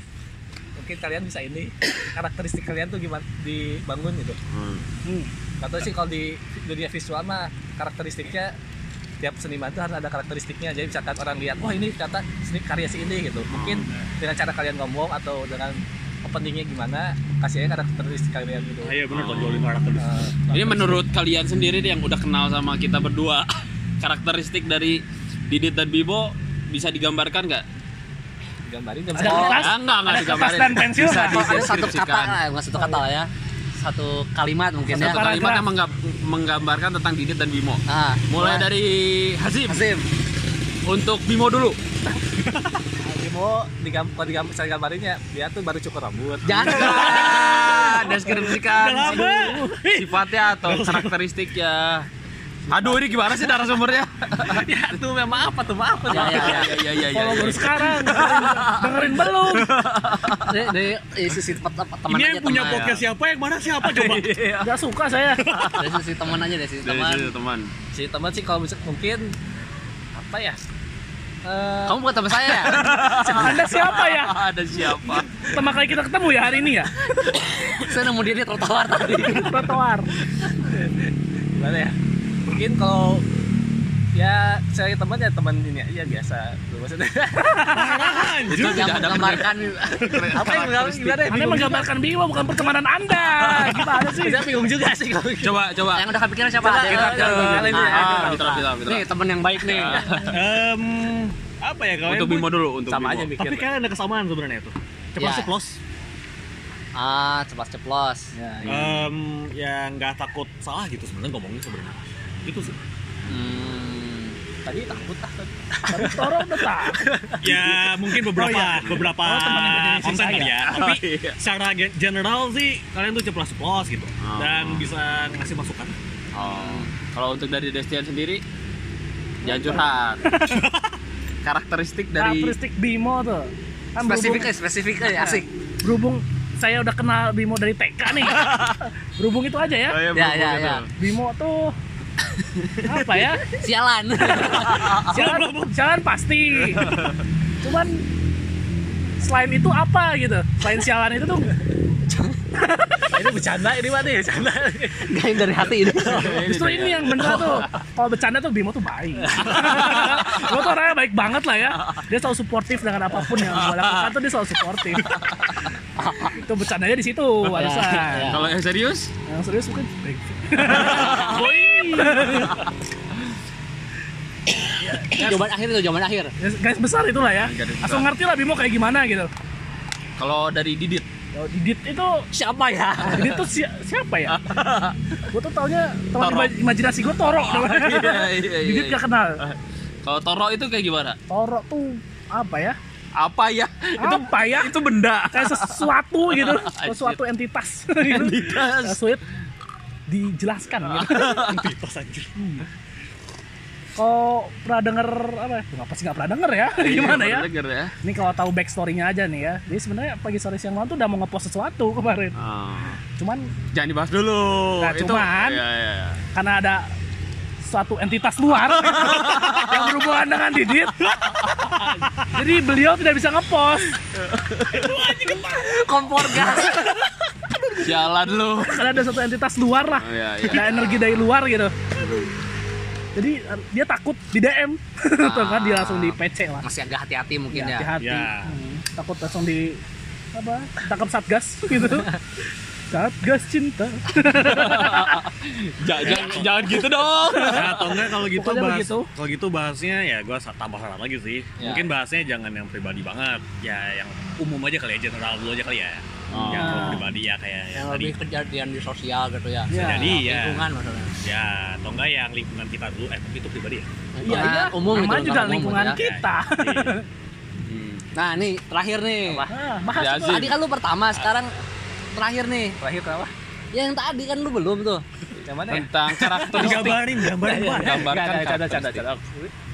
B: mungkin kalian bisa ini karakteristik kalian tuh gimana dibangun gitu.
A: Hmm.
E: Hmm.
B: atau sih kalau di dunia visual mah karakteristiknya tiap seniman tuh harus ada karakteristiknya. Jadi misalkan orang lihat wah ini kata seni karya si ini gitu. Mungkin dengan cara kalian ngomong atau dengan openingnya gimana kasih aja karakteristik kalian gitu.
D: Ah, iya benar tonjolin karakter
B: Eh,
A: Ini menurut kalian sendiri nih yang udah kenal sama kita berdua, (laughs) karakteristik dari Didit dan Bibo bisa digambarkan nggak?
B: Gambarin
E: ada
B: jam
E: kertas
A: Ah, enggak, enggak
E: ada kertas
A: digambarin.
E: dan pensil
A: Bisa
E: nggak?
C: Oh, ada satu kata lah, nggak satu kata lah ya. Satu kalimat mungkin
A: Satu
C: ya.
E: Paragraf.
A: kalimat yang menggab- menggambarkan tentang Didit dan Bimo.
C: Ah,
A: Mulai dari Hazim
C: Hasim.
A: untuk Bimo dulu. (laughs)
B: Bimo digam kalau digam saya gambarinnya dia tuh baru cukur rambut
C: Jangan.
A: Ah, deskripsikan sifatnya atau karakteristiknya. Aduh, ini gimana sih narasumbernya? (laughs)
B: ya tuh memang apa tuh maaf
C: Ya, ya, ya.
A: ya, ya, ya,
E: kalau
A: ya.
E: baru sekarang dengerin, belum
C: Dari, sisi teman teman
D: ini
C: aja
D: yang punya podcast siapa yang mana siapa coba (laughs)
E: nggak suka saya
C: Dari sisi teman aja dari sisi
A: Dari
C: teman.
A: situ, teman.
B: si teman sih kalau bisa mungkin apa ya Eh,
C: Kamu bukan teman saya ya? (laughs)
E: anda siapa ya
A: Ada siapa?
E: pertama kali kita ketemu ya hari ini ya
C: saya nemu dia di trotoar tadi.
E: trotoar
B: gimana ya mungkin kalau ya saya teman ya teman ini aja biasa maksudnya
A: Itu
C: yang
A: tidak ada
C: menggambarkan
B: apa yang gimana gimana
E: Anda menggambarkan Bima bukan pertemanan Anda. Gimana (laughs) sih?
B: saya bingung juga sih kalau
A: Coba coba.
C: yang udah kepikiran siapa
B: Coba, kita- kita-
C: Ah,
B: kita-
C: nih temen yang baik nih
D: Em, apa ya kalau
A: Untuk Bimo dulu untuk
B: sama
A: Bimo.
B: aja mikir
D: Tapi kan ada kesamaan sebenarnya tuh. Cepat
C: Ya.
D: ceplos.
C: ah ceplos ceplos
B: ya, ya.
D: Em, ya nggak takut salah gitu sebenarnya ngomongnya sebenarnya. Itu sih.
C: hmm.
B: tadi takut ah tadi.
E: Tapi Toro udah tak.
D: Ya mungkin beberapa
E: Oh, iya.
D: beberapa
E: Oh,
D: konten kali ya. Tapi
A: Oh, iya.
D: secara gen- general sih kalian tuh ceplos-ceplos gitu
A: Oh.
D: dan bisa ngasih masukan.
A: Oh. Kalau untuk dari Destian sendiri jangan curhat. (laughs) Karakteristik dari
E: Karakteristik Bimo tuh. Kan
C: spesifik
E: berhubung,
C: ya spesifik ya asik
E: berhubung saya udah kenal Bimo dari TK nih. (laughs) berhubung itu aja ya.
A: Oh, iya,
C: Ya, ya, ya.
E: Bimo tuh apa ya?
C: sialan (laughs)
E: Sialan, sialan pasti. Cuman selain itu apa gitu? Selain sialan itu tuh (laughs)
B: ini bercanda ini mah nih bercanda
C: Gak yang dari hati itu
E: justru ini yang bener tuh. Kalau bercanda tuh Bimo tuh baik. (laughs) Bimo tuh orangnya baik banget lah ya. Dia selalu suportif dengan apa pun yang gue lakukan tuh dia selalu suportif. itu bercandanya di situ harusnya.
C: Ya.
A: Kalau yang serius?
E: Yang serius mungkin baik. Boy.
C: Jawaban akhir itu jawaban akhir
E: Ya, Guys besar itulah ya.
A: Garis besar.
E: Langsung ngerti lah Bimo kayak gimana gitu.
A: Kalau dari Didit
E: Kalau Didit itu
C: siapa ya
E: Didit tuh si- siapa ya? (laughs) gue tuh taunya teman
A: Toro.
E: ima- imajinasi gue Toro namanya. (laughs)
A: iya, iya,
E: Didit
A: iya.
E: gak kenal.
A: Kalau Toro itu kayak gimana?
E: Toro tuh apa ya?
A: Apa ya? Itu
E: Apa ya?
A: itu benda.
E: Kayak sesuatu gitu, (laughs) sesuatu entitas. entitas. Sulit dijelaskan gitu. (laughs)
D: Entitas anjir.
E: Kalau pernah denger apa? ya? Ngapa sih nggak pernah denger ya? Gimana
A: Iya,
E: ya?
A: pernah denger ya?
E: Ini kalau tahu backstory-nya aja nih ya. Jadi sebenarnya pagi sore siang malam tuh udah mau ngepost sesuatu kemarin.
A: Ah.
E: Cuman
A: Jangan dibahas dulu.
E: Nah, cuman-
A: Iya, iya, iya.
E: karena ada suatu entitas luar (laughs) yang berhubungan dengan Didit. Jadi beliau tidak bisa ngepost (laughs)
C: kompor gas
A: Jalan lu. (laughs)
E: karena ada satu entitas luar lah.
A: Oh, iya, iya.
E: Ada energi dari luar gitu. Jadi dia takut di DM, (laughs) tuh kan dia langsung di PC lah.
C: masih agak hati-hati mungkin ya,
E: hati-hati.
D: Ya.
E: Hmm, takut langsung di apa? Tangkap satgas (laughs) gitu. Satgas cinta.
A: Ja- Jangan jangan gitu dong.
D: Nah, atau enggak kalau gitu
E: Pokoknya
D: bahas
E: begitu.
D: kalau gitu bahasnya ya gua tambah saran lagi sih.
C: Ya.
D: Mungkin bahasnya jangan yang pribadi banget. Ya yang umum aja kali ya, general dulu aja kali ya.
A: Oh.
D: Yang pribadi ya kayak yang
C: yang
D: tadi.
C: lebih kejadian di sosial gitu ya
E: Ya.
D: Jadi ya.
C: lingkungan maksudnya
D: Ya, atau enggak yang lingkungan kita dulu eh tapi itu pribadi ya.
E: Iya, iya.
C: umum gitu
E: Namanya juga
C: lingkungan umum
E: lingkungan
C: ya.
E: kita.
A: Hmm.
C: nah nih terakhir nih
E: Nah, bahas
A: Ya,
E: tuh.
A: sih.
C: tadi kan lu pertama sekarang terakhir nih
B: terakhir kenapa
C: ya yang tadi kan lu belum tuh
B: yang mana ya
A: Tentang karakteristik.
D: Gambarin, gambarin
B: Iya, iya.
A: Gambarkan
B: Nggak, nggak, canda, canda, canda.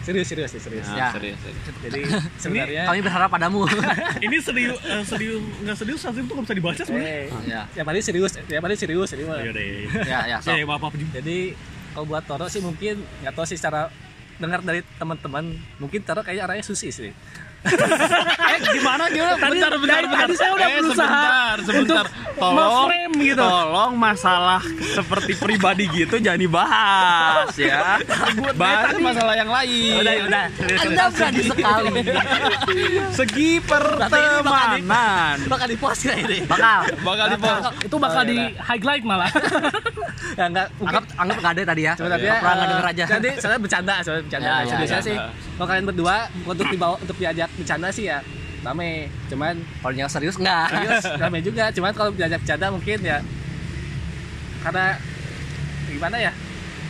B: serius serius serius
A: Nah,
C: Ya.
A: serius, serius.
B: jadi (laughs) sebenarnya
C: kami berharap padamu (laughs)
D: Ini serius eh, serius enggak serius Sazim tuh nggak bisa dibaca sebenarnya.
B: eh,
C: ya
B: yang paling serius yang paling serius ini mah
D: Ayo deh.
C: ya ya
D: Ya,
C: sok.
D: ya, maaf maaf
B: jadi kalau buat Toro sih mungkin nggak tahu sih secara dengar dari teman-teman mungkin Toro kayaknya arahnya susi sih
A: Eh gimana gimana?
E: Tadi-
A: bentar, bentar,
E: dari
A: bentar.
E: tadi saya udah
A: eh,
E: berusaha
A: sebentar, sebentar.
E: untuk
A: Tolong,
E: nge-frame gitu.
A: tolong masalah seperti pribadi gitu jangan dibahas ya. Bahas masalah yang lain.
B: udah udah
C: anda berani sekali
A: Segi pertemanan.
B: bakal di post ya ini
C: bakal
A: Bakal di
E: itu bakal
B: Oh,
E: di
B: iya,
E: highlight malah. (laughs)
B: ya enggak
C: anggap anggap nggak ada tadi ya
B: sebenarnya
C: Nggak pernah nggak
B: eh,
C: denger aja
B: jadi saya bercanda saya bercanda
C: Ya, ya,
B: seriusnya
A: ya.
B: sih kalau kalian berdua untuk dibawa untuk diajak bercanda sih ya rame. Cuman
C: kalau yang serius nggak.
B: Serius? (laughs) Rame juga. Cuman kalau diajak bercanda mungkin ya karena gimana ya?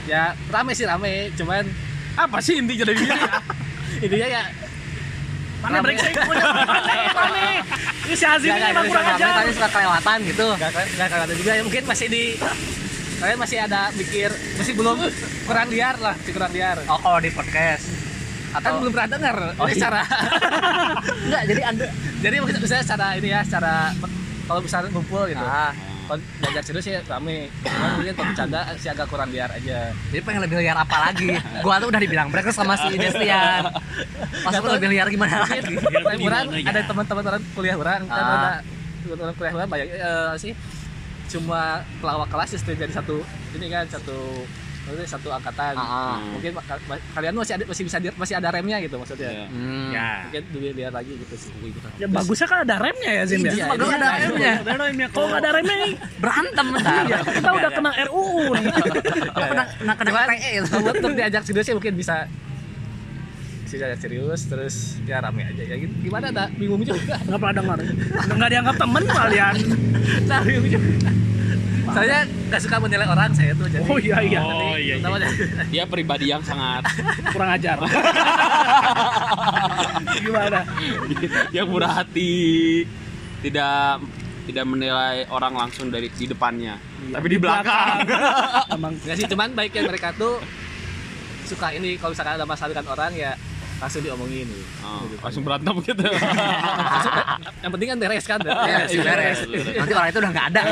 B: Ya rame sih rame. Cuman
A: Apa sih intinya dari ini? (laughs)
B: intinya ya
E: Mana brengsek punya mana. (laughs) Ini si
B: Nggak,
E: ini emang kurang ajar.
C: tadi suka kelewatan gitu.
B: Nggak kelihatan juga ya. Mungkin masih di kalian masih ada mikir masih belum kurang liar lah masih kurang liar.
C: Oh kalau di podcast
B: kan
C: atau
B: belum pernah dengar
C: Oh, iya.
B: cara
C: enggak (laughs) jadi anda
B: jadi mungkin misalnya secara ini ya secara kalau misalnya ngumpul gitu.
C: Ah.
B: Kalau diajak serius ya rame. Cuman mungkin kalau bercanda sih agak kurang liar aja.
C: Jadi pengen lebih liar apa lagi? (laughs) Gua tuh udah dibilang mereka sama si Destian. Gua lebih liar gimana lagi?
B: Kayak orang
D: gimana? ya?
B: ada teman-teman orang kuliah orang kan
C: Ah.
B: ada teman-teman kuliah orang banyak. Eh, sih? Cuma pelawak kelas itu jadi satu ini kan satu maksudnya satu angkatan
C: Ah, ah.
B: mungkin ka- ka- kalian masih ada masih bisa di- masih ada remnya gitu maksudnya
A: Iya.
C: Hmm.
D: Ya.
B: mungkin dilihat lihat lagi gitu sih
E: Ya bagusnya kan ada remnya ya Zim ya.
B: Iya, iya,
C: ada
B: iya.
C: remnya.
E: Kalau nggak ada remnya nih,
C: Berantem bentar. (laughs)
E: iya, kita udah kena RUU nih.
C: Kena kena kena
B: kalau untuk diajak serius sih mungkin bisa diajak serius terus ya rame aja ya gitu. gimana tak bingung juga
E: Nggak pernah dengar. Nggak dianggap temen kalian. (laughs)
B: nah bingung juga saya nggak suka menilai orang saya tuh jadi
E: Oh iya iya.
D: Oh iya. iya.
B: Pertama,
A: Dia pribadi yang sangat
E: Kurang ajar. (laughs) Gimana?
A: yang murah hati, tidak tidak menilai orang langsung dari di depannya, tapi di belakang.
E: Emang
B: nggak sih cuman baiknya mereka tuh suka ini kalau misalkan ada masalah dengan orang ya langsung diomongin gitu.
A: Oh, langsung berantem gitu. (laughs)
B: yang penting kan beres kan
C: Beres, beres. Nanti orang itu udah nggak ada.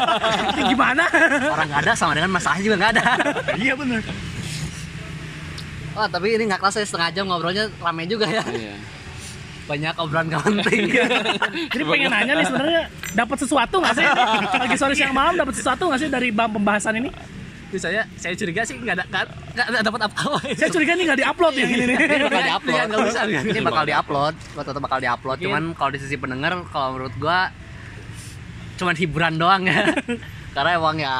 C: (laughs)
E: ini gimana?
C: Orang nggak ada sama dengan masalah juga nggak ada. (laughs)
D: Iya benar.
C: Wah tapi ini nggak kelas ya setengah jam ngobrolnya rame juga ya.
A: Iya.
C: Banyak obrolan gak penting.
E: Jadi pengen nanya nih sebenarnya dapat sesuatu nggak sih? Lagi sore siang malam dapat sesuatu nggak sih dari pembahasan ini?
B: Itu saya saya curiga sih nggak ada nggak ada dapat apa-apa
E: Saya curiga nih nggak diupload yang ini nih.
C: Ini bakal diupload.
B: Iya, nggak usah.
C: Ini bakal diupload. Gua tetap bakal diupload.
B: Mungkin.
C: Cuman kalau di sisi pendengar, kalau menurut gua cuman hiburan doang ya. (laughs) Karena emang ya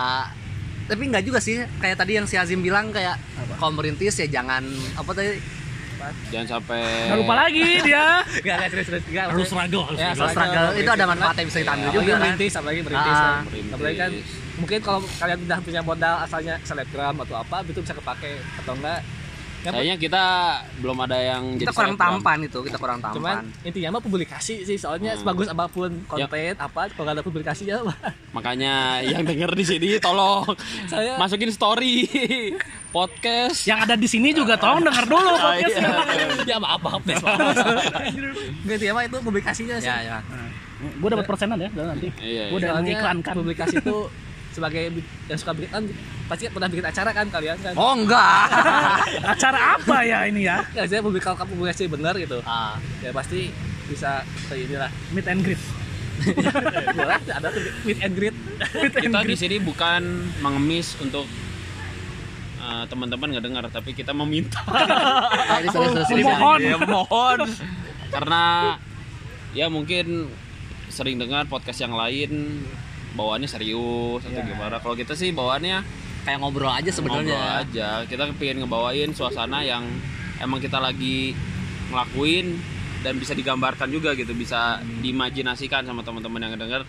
C: tapi nggak juga sih kayak tadi yang si Azim bilang kayak kalau merintis ya jangan apa tadi
A: Jangan sampai
E: Nggak lupa lagi dia. (laughs)
B: nggak nggak serius serius nggak
D: Harus struggle, harus
B: Ya, struggle.
C: struggle itu ada manfaatnya bisa kita ambil
B: apalagi
C: juga kan.
B: merintis apalagi merintis
C: Ah,
B: kan.
A: merintis.
B: apalagi kan mungkin kalau kalian udah punya modal asalnya selebgram atau apa itu bisa kepake atau enggak
A: Kayaknya kita belum ada yang
C: Kita
A: jadi
C: kurang
A: selebgram.
C: tampan itu, kita kurang
B: cuman
C: tampan.
B: intinya mah publikasi sih soalnya
A: Hmm.
B: sebagus apa pun konten apa kalau nggak ada publikasinya mah
A: Makanya yang denger di sini tolong
B: saya
A: masukin story podcast.
E: Yang ada di sini juga tolong dengar dulu (laughs)
A: Ah,
E: podcastnya.
A: iya.
B: ya maaf maaf deh nggak intinya mah itu publikasinya sih
C: Ya, ya.
E: Gue dapat persenan ya dan nanti.
A: Iya,
E: Gue
A: iya.
E: udah
B: Soalnya
E: mengiklankan.
B: publikasi itu sebagai yang suka bikin kan pasti pernah bikin acara kan kalian kan
C: Oh enggak. (laughs)
E: Acara apa ya ini ya? (laughs)
B: ya saya publik kalau kamu publikasi benar gitu
C: Ah,
B: ya pasti bisa kayak inilah
E: Meet and greet. (laughs)
B: Boleh, ada tuh meet and greet
A: kita di sini bukan mengemis untuk uh, teman-teman nggak dengar tapi kita meminta
C: serius.
E: Mohon.
A: ya mohon karena ya mungkin sering dengar podcast yang lain bawaannya serius atau
E: Ya.
A: gimana kalau kita sih bawaannya
C: Kayak ngobrol aja
A: ngobrol
C: sebenarnya.
A: aja kita pengen ngebawain suasana yang emang kita lagi ngelakuin dan bisa digambarkan juga gitu bisa diimajinasikan sama teman-teman yang denger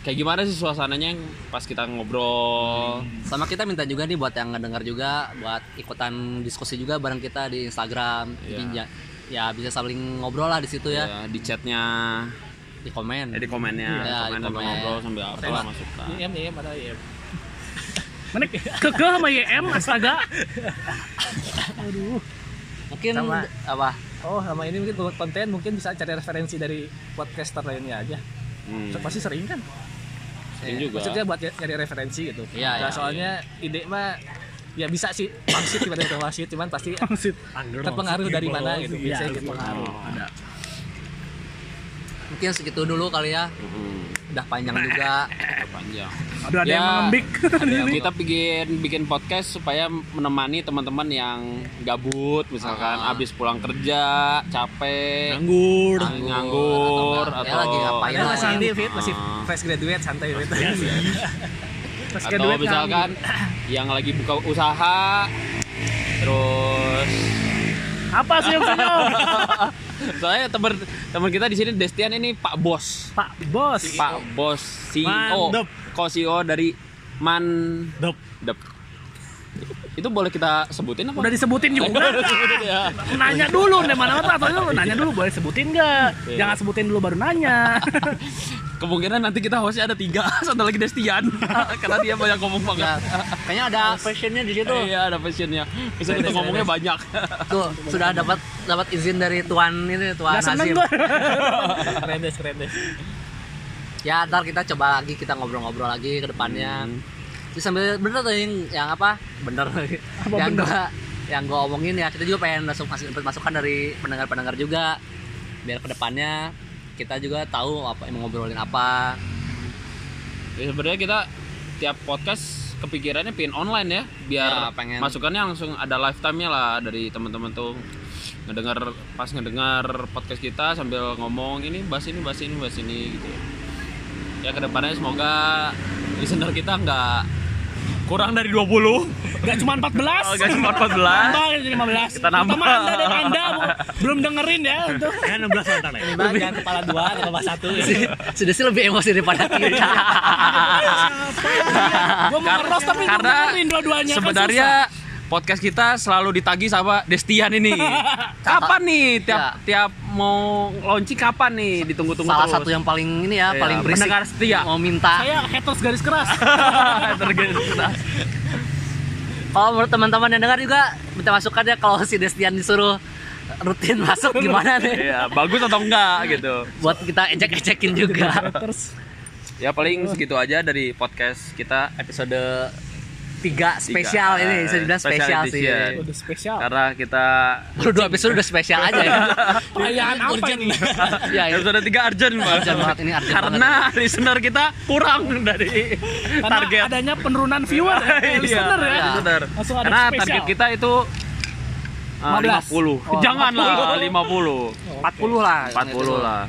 A: kayak gimana sih suasananya yang pas kita ngobrol
C: Sama kita minta juga nih buat yang ngedengar juga buat ikutan diskusi juga bareng kita di Instagram. Jadi
A: Iya.
C: ya, ya bisa saling ngobrol lah di situ ya,
A: ya, di chatnya
C: di komen.
A: eh, di komennya
C: Iya,
A: komen
C: di
A: sambil
C: komen.
A: ngobrol sambil apa
B: Tema.
A: masukan
B: IM IM ada IM (laughs)
E: Mana keke sama YM astaga. (laughs) Aduh.
C: Mungkin
B: Sama.
C: apa?
B: oh sama ini mungkin buat konten mungkin bisa cari referensi dari podcaster lainnya aja
A: Hmm.
B: pasti sering kan
A: Sering juga
B: maksudnya buat nyari referensi gitu
C: Iya,
B: nah,
C: iya,
B: soalnya ide mah ya bisa sih pangsit tiba tiba pangsit cuman pasti (laughs)
E: Maksud.
B: terpengaruh dari mana gitu
E: Iya,
B: biasanya gitu
E: pengaruh. Ada.
C: Mungkin segitu dulu kali ya.
A: Hmm,
C: Udah panjang juga.
A: panjang
E: Aduh ada
A: Ya.
E: yang (laughs) mengembik.
A: kita bikin bikin podcast supaya menemani teman-teman yang gabut misalkan
C: Ah.
A: abis pulang kerja capek
D: Nganggur.
A: ang- nganggur
C: atau
A: atau,
C: enggak, ya lagi ngapain
B: masih
C: lah.
B: ini fit masih
A: Ah.
B: fresh graduate santai fit
E: Pas (laughs)
A: atau misalkan (clears throat) yang lagi buka usaha terus
E: apa sih yang senyum? (laughs)
A: soalnya teman teman kita di sini Destian ini Pak Bos
E: Pak Bos.
A: Pak Bos CEO
D: Mandep.
A: co-CEO dari Man
D: Dep.
A: Dep. itu boleh kita sebutin apa
E: Udah disebutin juga.
A: ya.
E: nanya dulu deh mana atau nanya dulu boleh sebutin nggak
A: Iya.
E: jangan sebutin dulu baru nanya (laughs)
A: kemungkinan nanti kita hostnya ada tiga (laughs) satu lagi Destian (laughs) karena dia banyak ngomong
C: Ya,
A: banget
C: kayaknya ada fashionnya di situ.
A: iya ada passionnya bisa kita ngomongnya banyak
C: Tuh, sudah dapat dapat izin dari tuan ini, tuan
E: gua (laughs)
B: keren deh keren
C: Ya, ntar kita coba lagi kita ngobrol-ngobrol lagi ke depannya. Terus sambil bener tuh yang, yang apa? Bener. yang
E: bener?
C: gua yang gua omongin ya kita juga pengen masuk masuk masukan dari pendengar-pendengar juga biar ke depannya kita juga tahu apa yang ngobrolin apa.
A: ya, sebenarnya kita tiap podcast kepikirannya pin online ya biar
C: Ya, pengen.
A: masukannya langsung ada lifetime-nya lah dari teman-teman tuh ngedengar pas ngedengar podcast kita sambil ngomong ini bahas ini bahas ini bahas ini gitu ya ke depannya semoga listener kita nggak kurang dari 20
E: Gak cuma 14.
A: Oh, nggak cuma 14.
E: Nambah jadi 15.
A: Kita nambah.
E: Terutama Anda dan Anda belum dengerin ya untuk
D: Kan 16 mantan ya.
B: Minimal jangan kepala dua kepala satu
C: sudah sih lebih emosi daripada kita
E: Gue mau ngeros tapi
A: karena
E: dengerin dua-duanya kan
A: sebenarnya podcast kita selalu ditagi sama Destian ini. (laughs) kapan nih tiap
C: Ya.
A: tiap mau launching kapan nih ditunggu-tunggu
C: salah
A: terus.
C: satu yang paling ini ya
A: Iya,
C: paling berisik
A: pendengar setia.
C: mau minta
E: saya haters garis keras. (laughs)
A: Tergerak.
C: kalau menurut teman-teman yang dengar juga minta masukan ya kalau si Destian disuruh rutin masuk gimana nih
A: Iya, bagus atau enggak (laughs) gitu.
C: buat kita ejek-ejekin juga
E: haters.
A: Ya paling segitu aja dari podcast kita
C: episode 3 spesial
A: Tiga.
C: ini bisa dibilang
A: Special
C: spesial sih.
E: Udah spesial.
A: karena kita
C: baru dua episode udah spesial aja ya (laughs)
E: Perayaan apa ini? (laughs)
C: ya ini
A: episode 3 urgent Mas.
C: Urgent banget, ini urgent
A: karena listener kita kurang dari
E: Karena
A: target.
E: adanya penurunan viewer ya, eh, (laughs) listener ya.
A: Iya, listener.
E: Langsung ada
A: Karena
E: spesial.
A: target kita itu uh,
E: 15.
A: 50. Janganlah 50.
C: 40 lah
A: 40 lah.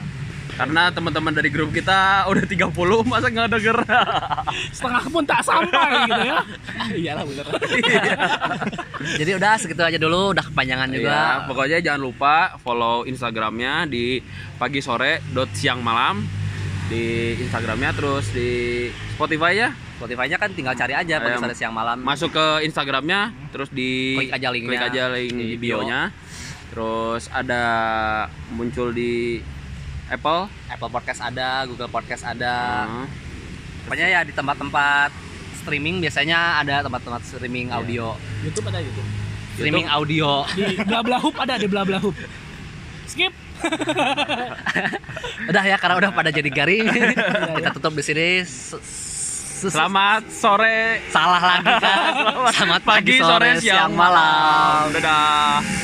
A: Karena teman-teman dari grup kita udah 30 masa nggak denger.
E: Setengah pun tak sampai gitu ya. (laughs)
B: iyalah bener
C: jadi udah segitu aja dulu udah kepanjangan
A: Iya,
C: juga
A: pokoknya jangan lupa follow Instagramnya di pagi sore dot siang malam di Instagramnya terus di Spotify ya
C: Spotify-nya kan tinggal cari aja pada
A: Ayam.
C: sore siang malam
A: masuk ke Instagramnya terus di
C: Klik aja linknya.
A: klik aja link di
C: Di bio.
A: bio-nya terus ada muncul di Apple?
C: Apple Podcast ada Google Podcast ada.
A: Nah,
C: pokoknya ya di tempat-tempat streaming biasanya ada tempat-tempat streaming
A: Iya.
C: audio.
B: YouTube ada YouTube
C: streaming audio.
E: Di bla bla hub ada di bla bla hub. Skip. (laughs)
C: udah ya karena udah pada jadi garing. Kita tutup di sini.
A: Selamat sore.
C: Salah lagi kan (laughs) selamat pagi, sore, siang, malam.
A: Dadah